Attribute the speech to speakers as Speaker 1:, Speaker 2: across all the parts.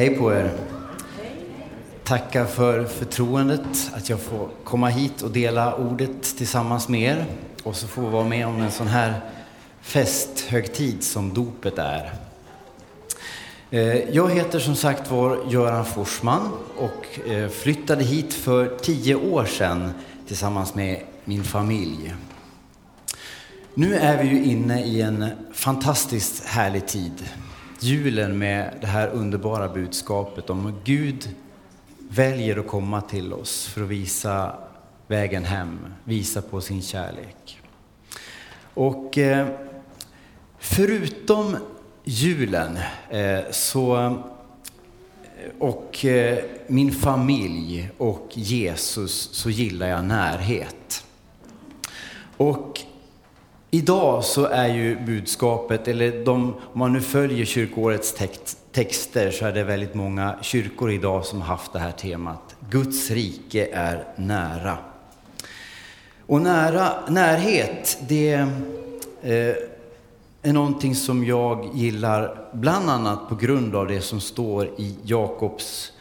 Speaker 1: Hej på er. Tackar för förtroendet att jag får komma hit och dela ordet tillsammans med er och så få vara med om en sån här festhögtid som dopet är. Eh, jag heter som sagt var Göran Forsman och eh, flyttade hit för tio år sedan tillsammans med min familj. Nu är vi ju inne i en fantastiskt härlig tid. Julen med det här underbara budskapet om att Gud väljer att komma till oss för att visa vägen hem, visa på sin kärlek. Och eh, förutom julen eh, så eh, och eh, min familj och Jesus så gillar jag närhet. Och Idag så är ju budskapet, eller de, om man nu följer kyrkårets text, texter så är det väldigt många kyrkor idag som haft det här temat. Guds rike är nära. Och nära, närhet, det eh, är någonting som jag gillar bland annat på grund av det som står i Jakobs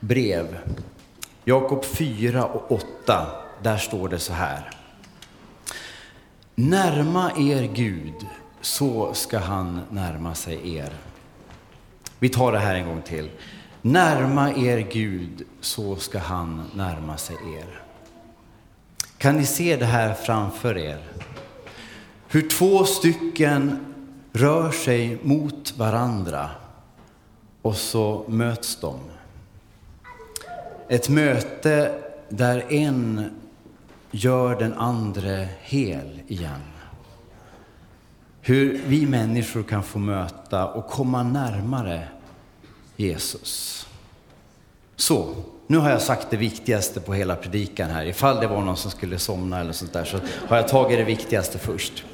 Speaker 1: brev. Jakob 4 och 8, där står det så här. Närma er Gud, så ska han närma sig er. Vi tar det här en gång till. Närma er Gud, så ska han närma sig er. Kan ni se det här framför er? Hur två stycken rör sig mot varandra och så möts de. Ett möte där en gör den andre hel igen. Hur vi människor kan få möta och komma närmare Jesus. Så, nu har jag sagt det viktigaste på hela predikan här. Ifall det var någon som skulle somna eller sånt där så har jag tagit det viktigaste först.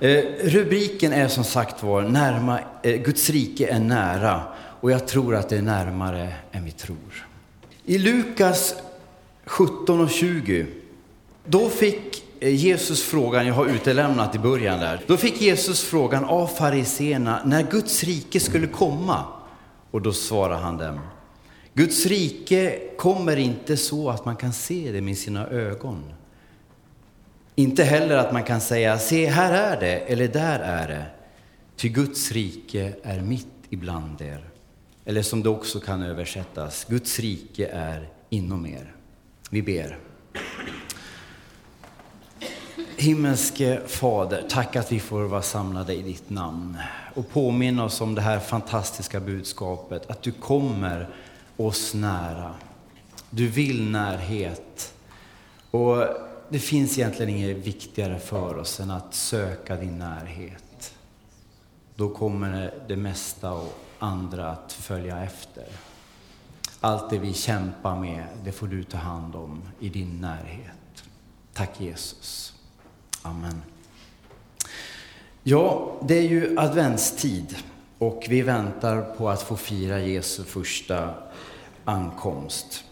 Speaker 1: Eh, rubriken är som sagt var närma, eh, Guds rike är nära och jag tror att det är närmare än vi tror. I Lukas 17 och 20. Då fick eh, Jesus frågan, jag har utelämnat i början där. Då fick Jesus frågan av fariseerna när Guds rike skulle komma. Och då svarade han dem. Guds rike kommer inte så att man kan se det med sina ögon. Inte heller att man kan säga, se här är det, eller där är det. Ty Guds rike är mitt ibland er. Eller som det också kan översättas, Guds rike är inom er. Vi ber. Himmelske Fader, tack att vi får vara samlade i ditt namn och påminna oss om det här fantastiska budskapet, att du kommer oss nära. Du vill närhet. Och det finns egentligen inget viktigare för oss än att söka din närhet. Då kommer det mesta och andra att följa efter. Allt det vi kämpar med, det får du ta hand om i din närhet. Tack Jesus. Amen. Ja, det är ju adventstid och vi väntar på att få fira Jesu första ankomst.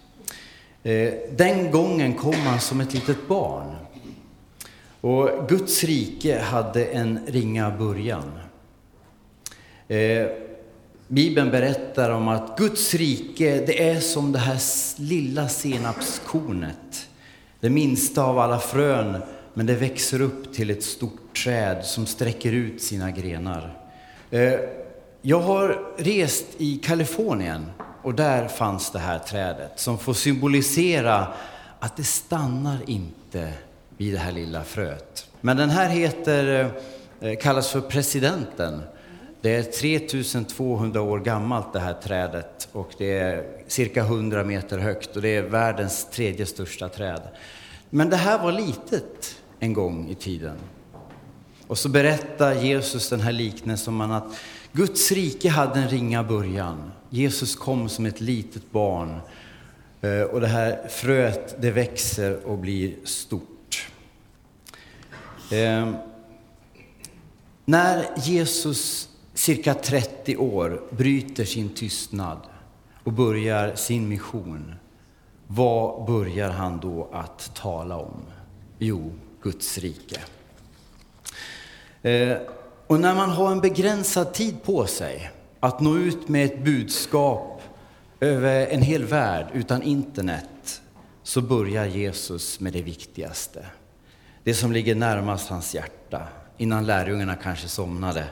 Speaker 1: Eh, den gången kom han som ett litet barn. Och Guds rike hade en ringa början. Eh, Bibeln berättar om att Guds rike, det är som det här lilla senapskornet. Det minsta av alla frön, men det växer upp till ett stort träd som sträcker ut sina grenar. Eh, jag har rest i Kalifornien och där fanns det här trädet som får symbolisera att det stannar inte vid det här lilla fröet. Men den här heter, eh, kallas för presidenten det är 3200 år gammalt det här trädet och det är cirka 100 meter högt och det är världens tredje största träd. Men det här var litet en gång i tiden. Och så berättar Jesus den här liknelsen om att Guds rike hade en ringa början. Jesus kom som ett litet barn eh, och det här fröet det växer och blir stort. Eh, när Jesus cirka 30 år bryter sin tystnad och börjar sin mission, vad börjar han då att tala om? Jo, Guds rike. Eh, och när man har en begränsad tid på sig, att nå ut med ett budskap över en hel värld utan internet, så börjar Jesus med det viktigaste. Det som ligger närmast hans hjärta, innan lärjungarna kanske somnade.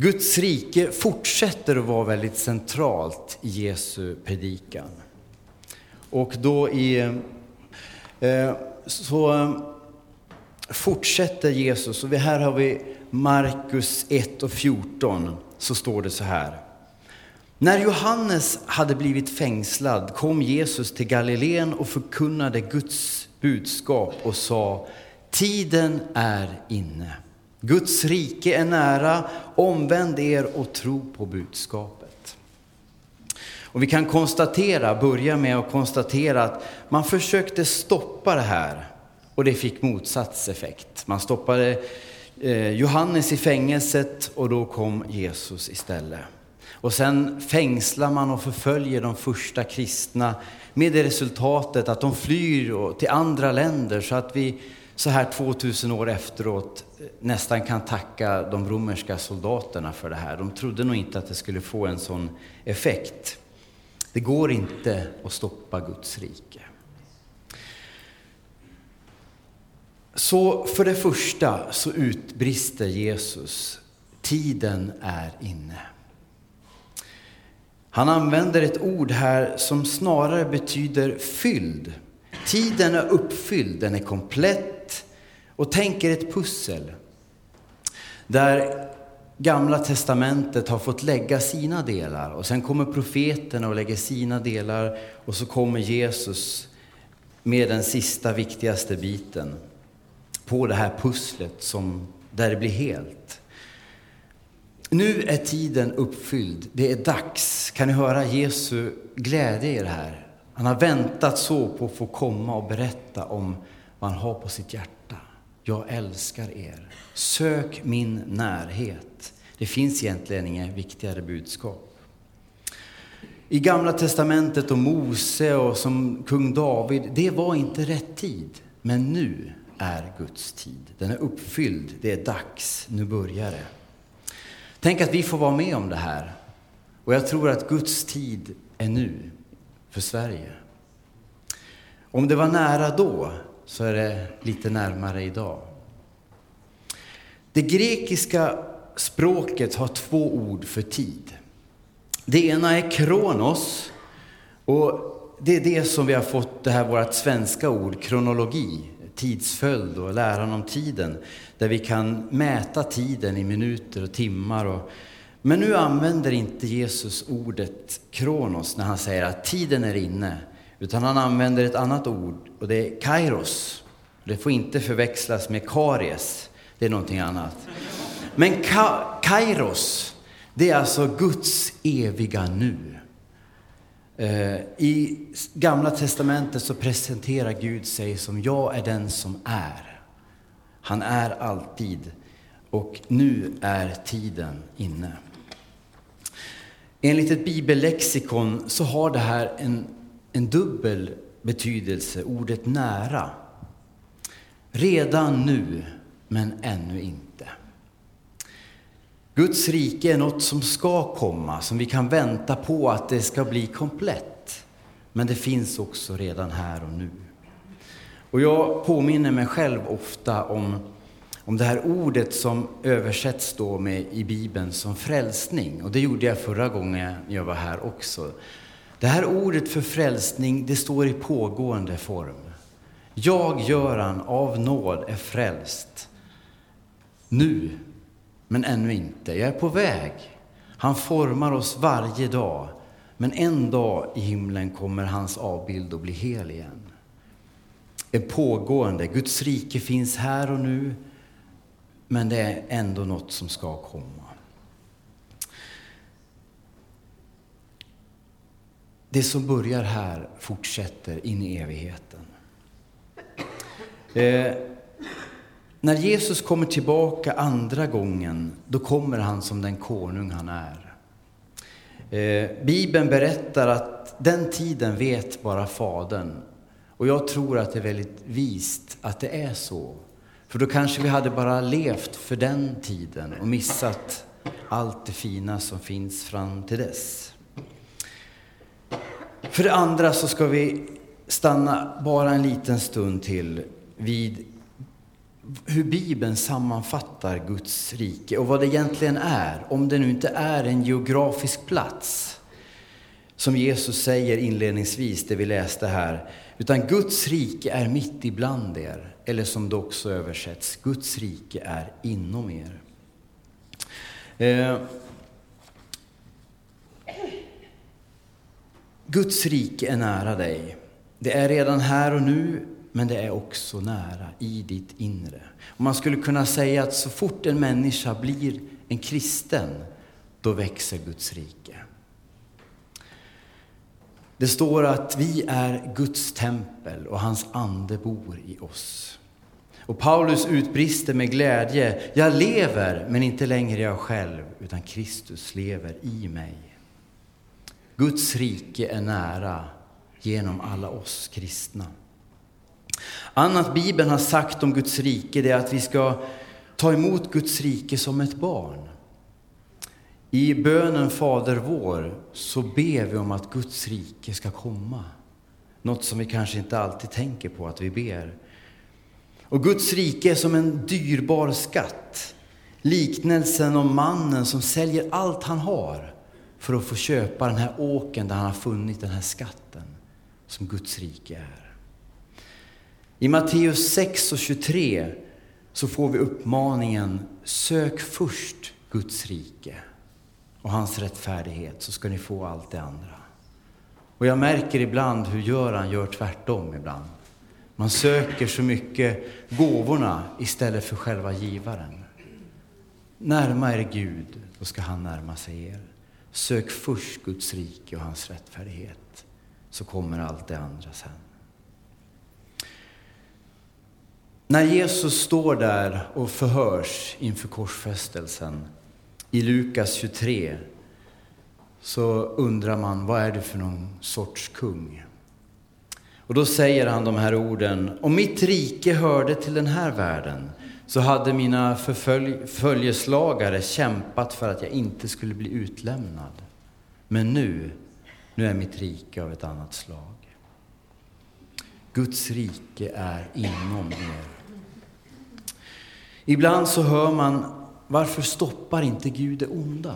Speaker 1: Guds rike fortsätter att vara väldigt centralt i Jesu predikan. Och då i, eh, så eh, fortsätter Jesus, och här har vi Markus 1 och 14, så står det så här. När Johannes hade blivit fängslad kom Jesus till Galileen och förkunnade Guds budskap och sa, tiden är inne. Guds rike är nära, omvänd er och tro på budskapet. Och vi kan konstatera, börja med att konstatera att man försökte stoppa det här och det fick motsatt effekt. Man stoppade eh, Johannes i fängelset och då kom Jesus istället. Och sen fängslar man och förföljer de första kristna med det resultatet att de flyr till andra länder så att vi så här 2000 år efteråt eh, nästan kan tacka de romerska soldaterna för det här. De trodde nog inte att det skulle få en sån effekt. Det går inte att stoppa Guds rike. Så för det första så utbrister Jesus, tiden är inne. Han använder ett ord här som snarare betyder fylld. Tiden är uppfylld, den är komplett. Och tänk er ett pussel där Gamla testamentet har fått lägga sina delar och sen kommer profeterna och lägger sina delar och så kommer Jesus med den sista viktigaste biten på det här pusslet som, där det blir helt. Nu är tiden uppfylld. Det är dags. Kan ni höra Jesu glädje i det här? Han har väntat så på att få komma och berätta om vad han har på sitt hjärta. Jag älskar er. Sök min närhet. Det finns egentligen inget viktigare budskap. I Gamla Testamentet och Mose och som kung David, det var inte rätt tid. Men nu är Guds tid. Den är uppfylld. Det är dags. Nu börjar det. Tänk att vi får vara med om det här. Och jag tror att Guds tid är nu för Sverige. Om det var nära då, så är det lite närmare idag. Det grekiska språket har två ord för tid. Det ena är kronos, och det är det som vi har fått det här vårt svenska ord, kronologi, tidsföljd och läran om tiden, där vi kan mäta tiden i minuter och timmar. Och, men nu använder inte Jesus ordet kronos när han säger att tiden är inne, utan han använder ett annat ord och det är kairos. Det får inte förväxlas med karies, det är någonting annat. Men ka kairos, det är alltså Guds eviga nu. Eh, I Gamla Testamentet så presenterar Gud sig som jag är den som är. Han är alltid och nu är tiden inne. Enligt ett bibellexikon så har det här en, en dubbel betydelse, ordet nära. Redan nu, men ännu inte. Guds rike är något som ska komma, som vi kan vänta på att det ska bli komplett. Men det finns också redan här och nu. Och jag påminner mig själv ofta om, om det här ordet som översätts då med i Bibeln som frälsning. Och det gjorde jag förra gången jag var här också. Det här ordet för frälsning, det står i pågående form. Jag, Göran, av nåd är frälst. Nu, men ännu inte. Jag är på väg. Han formar oss varje dag. Men en dag i himlen kommer hans avbild att bli hel igen. En pågående. Guds rike finns här och nu, men det är ändå något som ska komma. Det som börjar här fortsätter in i evigheten. Eh, när Jesus kommer tillbaka andra gången, då kommer han som den konung han är. Eh, Bibeln berättar att den tiden vet bara Fadern. Och jag tror att det är väldigt vist att det är så. För då kanske vi hade bara levt för den tiden och missat allt det fina som finns fram till dess. För det andra så ska vi stanna bara en liten stund till vid hur Bibeln sammanfattar Guds rike och vad det egentligen är, om det nu inte är en geografisk plats. Som Jesus säger inledningsvis, det vi läste här. Utan Guds rike är mitt ibland er. Eller som det också översätts, Guds rike är inom er. Eh, Guds rike är nära dig. Det är redan här och nu, men det är också nära i ditt inre. Och man skulle kunna säga att så fort en människa blir en kristen, då växer Guds rike. Det står att vi är Guds tempel och hans ande bor i oss. Och Paulus utbrister med glädje, jag lever, men inte längre jag själv, utan Kristus lever i mig. Guds rike är nära genom alla oss kristna. Annat Bibeln har sagt om Guds rike det är att vi ska ta emot Guds rike som ett barn. I bönen Fader vår så ber vi om att Guds rike ska komma. Något som vi kanske inte alltid tänker på att vi ber. Och Guds rike är som en dyrbar skatt. Liknelsen om mannen som säljer allt han har för att få köpa den här åken där han har funnit den här skatten som Guds rike är. I Matteus 6 och 23 så får vi uppmaningen Sök först Guds rike och hans rättfärdighet så ska ni få allt det andra. Och jag märker ibland hur Göran gör tvärtom ibland. Man söker så mycket gåvorna istället för själva givaren. Närma er Gud, då ska han närma sig er. Sök först Guds rike och hans rättfärdighet, så kommer allt det andra sen. När Jesus står där och förhörs inför korsfästelsen i Lukas 23 så undrar man, vad är det för någon sorts kung? Och då säger han de här orden, om mitt rike hörde till den här världen så hade mina följeslagare kämpat för att jag inte skulle bli utlämnad. Men nu, nu är mitt rike av ett annat slag. Guds rike är inom er. Ibland så hör man, varför stoppar inte Gud det onda?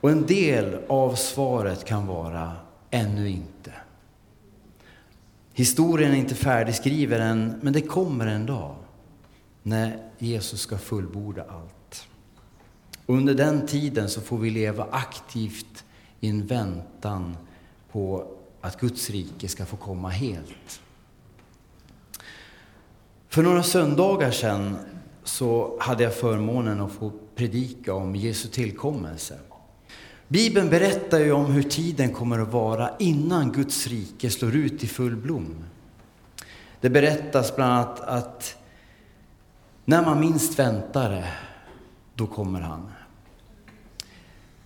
Speaker 1: Och en del av svaret kan vara, ännu inte. Historien är inte färdigskriven än, men det kommer en dag när Jesus ska fullborda allt. Och under den tiden så får vi leva aktivt i en väntan på att Guds rike ska få komma helt. För några söndagar sedan så hade jag förmånen att få predika om Jesu tillkommelse. Bibeln berättar ju om hur tiden kommer att vara innan Guds rike slår ut i full blom. Det berättas bland annat att när man minst väntar det, då kommer han.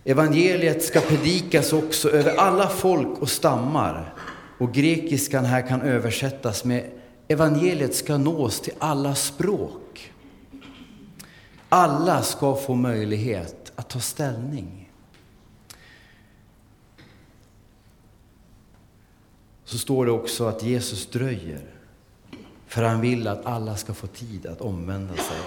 Speaker 1: Evangeliet ska predikas också över alla folk och stammar. Och grekiskan här kan översättas med evangeliet ska nås till alla språk. Alla ska få möjlighet att ta ställning. Så står det också att Jesus dröjer. För han vill att alla ska få tid att omvända sig.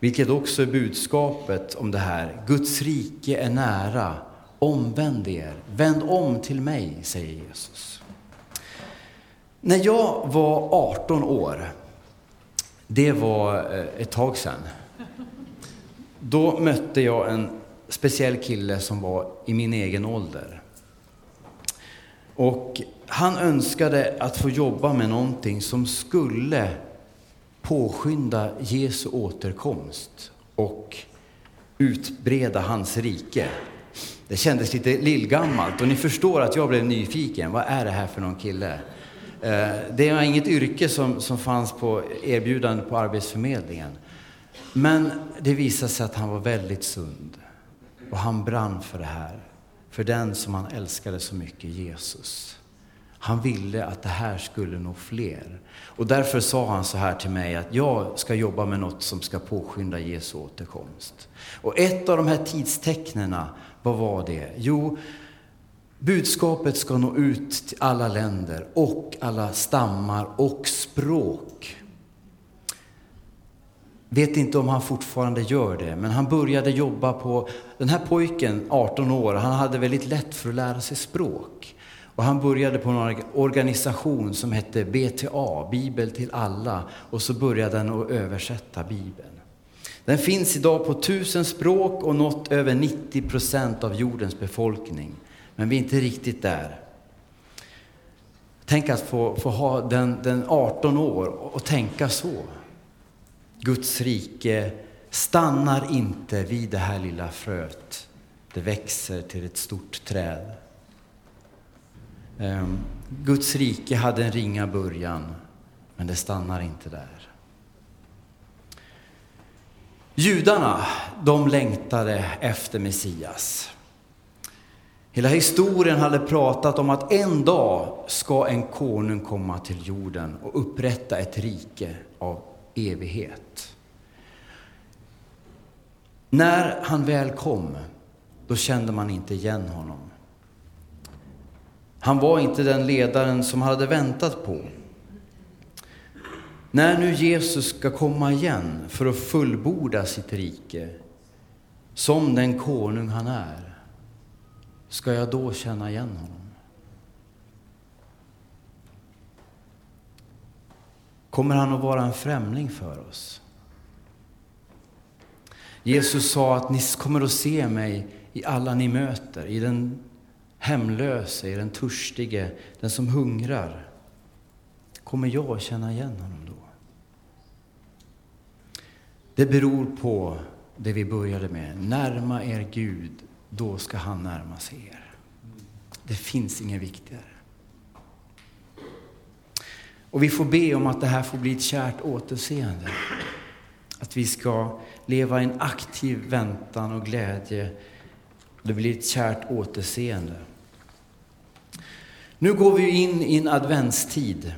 Speaker 1: Vilket också är budskapet om det här. Guds rike är nära. Omvänd er. Vänd om till mig, säger Jesus. När jag var 18 år, det var eh, ett tag sedan, då mötte jag en speciell kille som var i min egen ålder. Och han önskade att få jobba med någonting som skulle påskynda Jesu återkomst och utbreda hans rike. Det kändes lite lillgammalt och ni förstår att jag blev nyfiken. Vad är det här för någon kille? Eh, det var inget yrke som, som fanns på erbjudande på Arbetsförmedlingen. Men det visade sig att han var väldigt sund och han brann för det här. För den som han älskade så mycket, Jesus. Han ville att det här skulle nå fler. Och därför sa han så här till mig att jag ska jobba med något som ska påskynda Jesu återkomst. Och ett av de här tidstecknena, vad var det? Jo, budskapet ska nå ut till alla länder och alla stammar och språk. Vet inte om han fortfarande gör det, men han började jobba på... Den här pojken, 18 år, han hade väldigt lätt för att lära sig språk. Och han började på en organisation som hette BTA, Bibel till alla, och så började han att översätta Bibeln. Den finns idag på tusen språk och nått över 90 procent av jordens befolkning. Men vi är inte riktigt där. Tänk att få, få ha den, den 18 år och tänka så. Guds rike stannar inte vid det här lilla fröet. Det växer till ett stort träd. Ehm, Guds rike hade en ringa början, men det stannar inte där. Judarna, de längtade efter Messias. Hela historien hade pratat om att en dag ska en konung komma till jorden och upprätta ett rike av evighet. När han väl kom, då kände man inte igen honom. Han var inte den ledaren som hade väntat på. När nu Jesus ska komma igen för att fullborda sitt rike, som den konung han är, ska jag då känna igen honom? Kommer han att vara en främling för oss? Jesus sa att ni kommer att se mig i alla ni möter, i den hemlöse, i den törstige, den som hungrar. Kommer jag att känna igen honom då? Det beror på det vi började med. Närma er Gud, då ska han närma sig er. Det finns inget viktigare. Och vi får be om att det här får bli ett kärt återseende. Att vi ska leva i en aktiv väntan och glädje. Det blir ett kärt återseende. Nu går vi in i en adventstid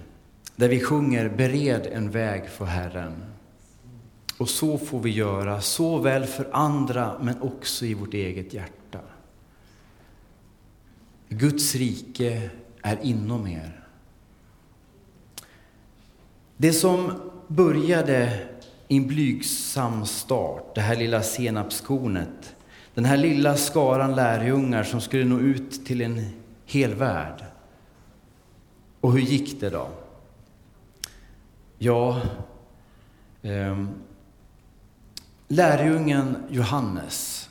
Speaker 1: där vi sjunger Bered en väg för Herren. Och så får vi göra, såväl för andra men också i vårt eget hjärta. Guds rike är inom er. Det som började i en blygsam start, det här lilla senapskornet, den här lilla skaran lärjungar som skulle nå ut till en hel värld. Och hur gick det då? Ja, eh, lärjungen Johannes,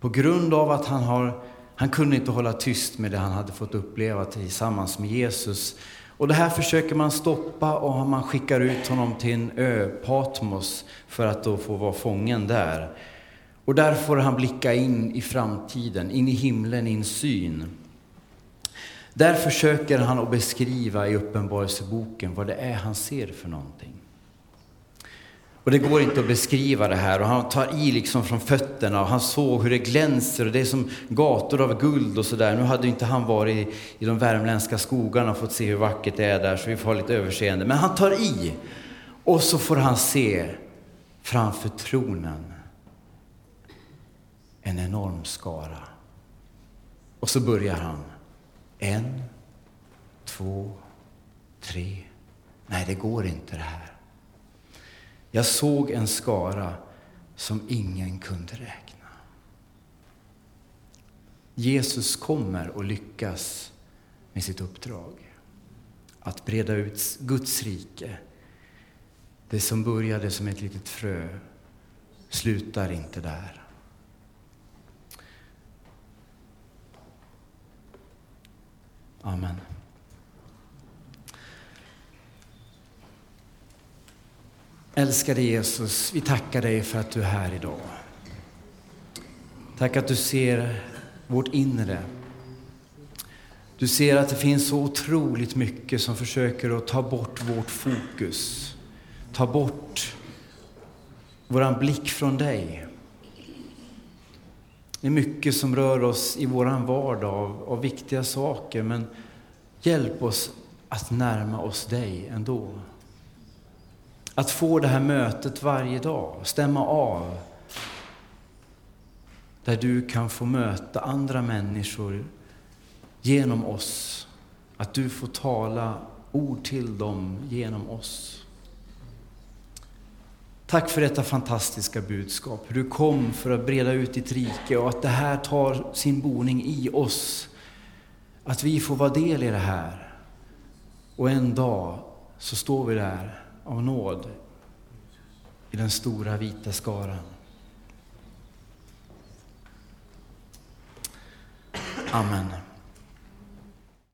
Speaker 1: på grund av att han har han kunde inte hålla tyst med det han hade fått uppleva tillsammans med Jesus. Och det här försöker man stoppa och man skickar ut honom till en ö, Patmos, för att då få vara fången där. Och där får han blicka in i framtiden, in i himlen, i en syn. Där försöker han att beskriva i Uppenbarelseboken vad det är han ser för någonting. Och det går inte att beskriva det här och han tar i liksom från fötterna och han såg hur det glänser och det är som gator av guld och sådär. Nu hade inte han varit i de värmländska skogarna och fått se hur vackert det är där så vi får ha lite överseende. Men han tar i och så får han se framför tronen en enorm skara. Och så börjar han. En, två, tre. Nej, det går inte det här. Jag såg en skara som ingen kunde räkna. Jesus kommer och lyckas med sitt uppdrag. Att breda ut Guds rike. Det som började som ett litet frö slutar inte där. Amen. Älskade Jesus, vi tackar dig för att du är här idag. Tack att du ser vårt inre. Du ser att det finns så otroligt mycket som försöker att ta bort vårt fokus. Ta bort våran blick från dig. Det är mycket som rör oss i våran vardag av, av viktiga saker, men Hjälp oss att närma oss dig ändå. Att få det här mötet varje dag, stämma av. Där du kan få möta andra människor genom oss. Att du får tala ord till dem genom oss. Tack för detta fantastiska budskap. Hur du kom för att breda ut ditt rike och att det här tar sin boning i oss. Att vi får vara del i det här. Och en dag så står vi där av nåd i den stora vita skaran. Amen.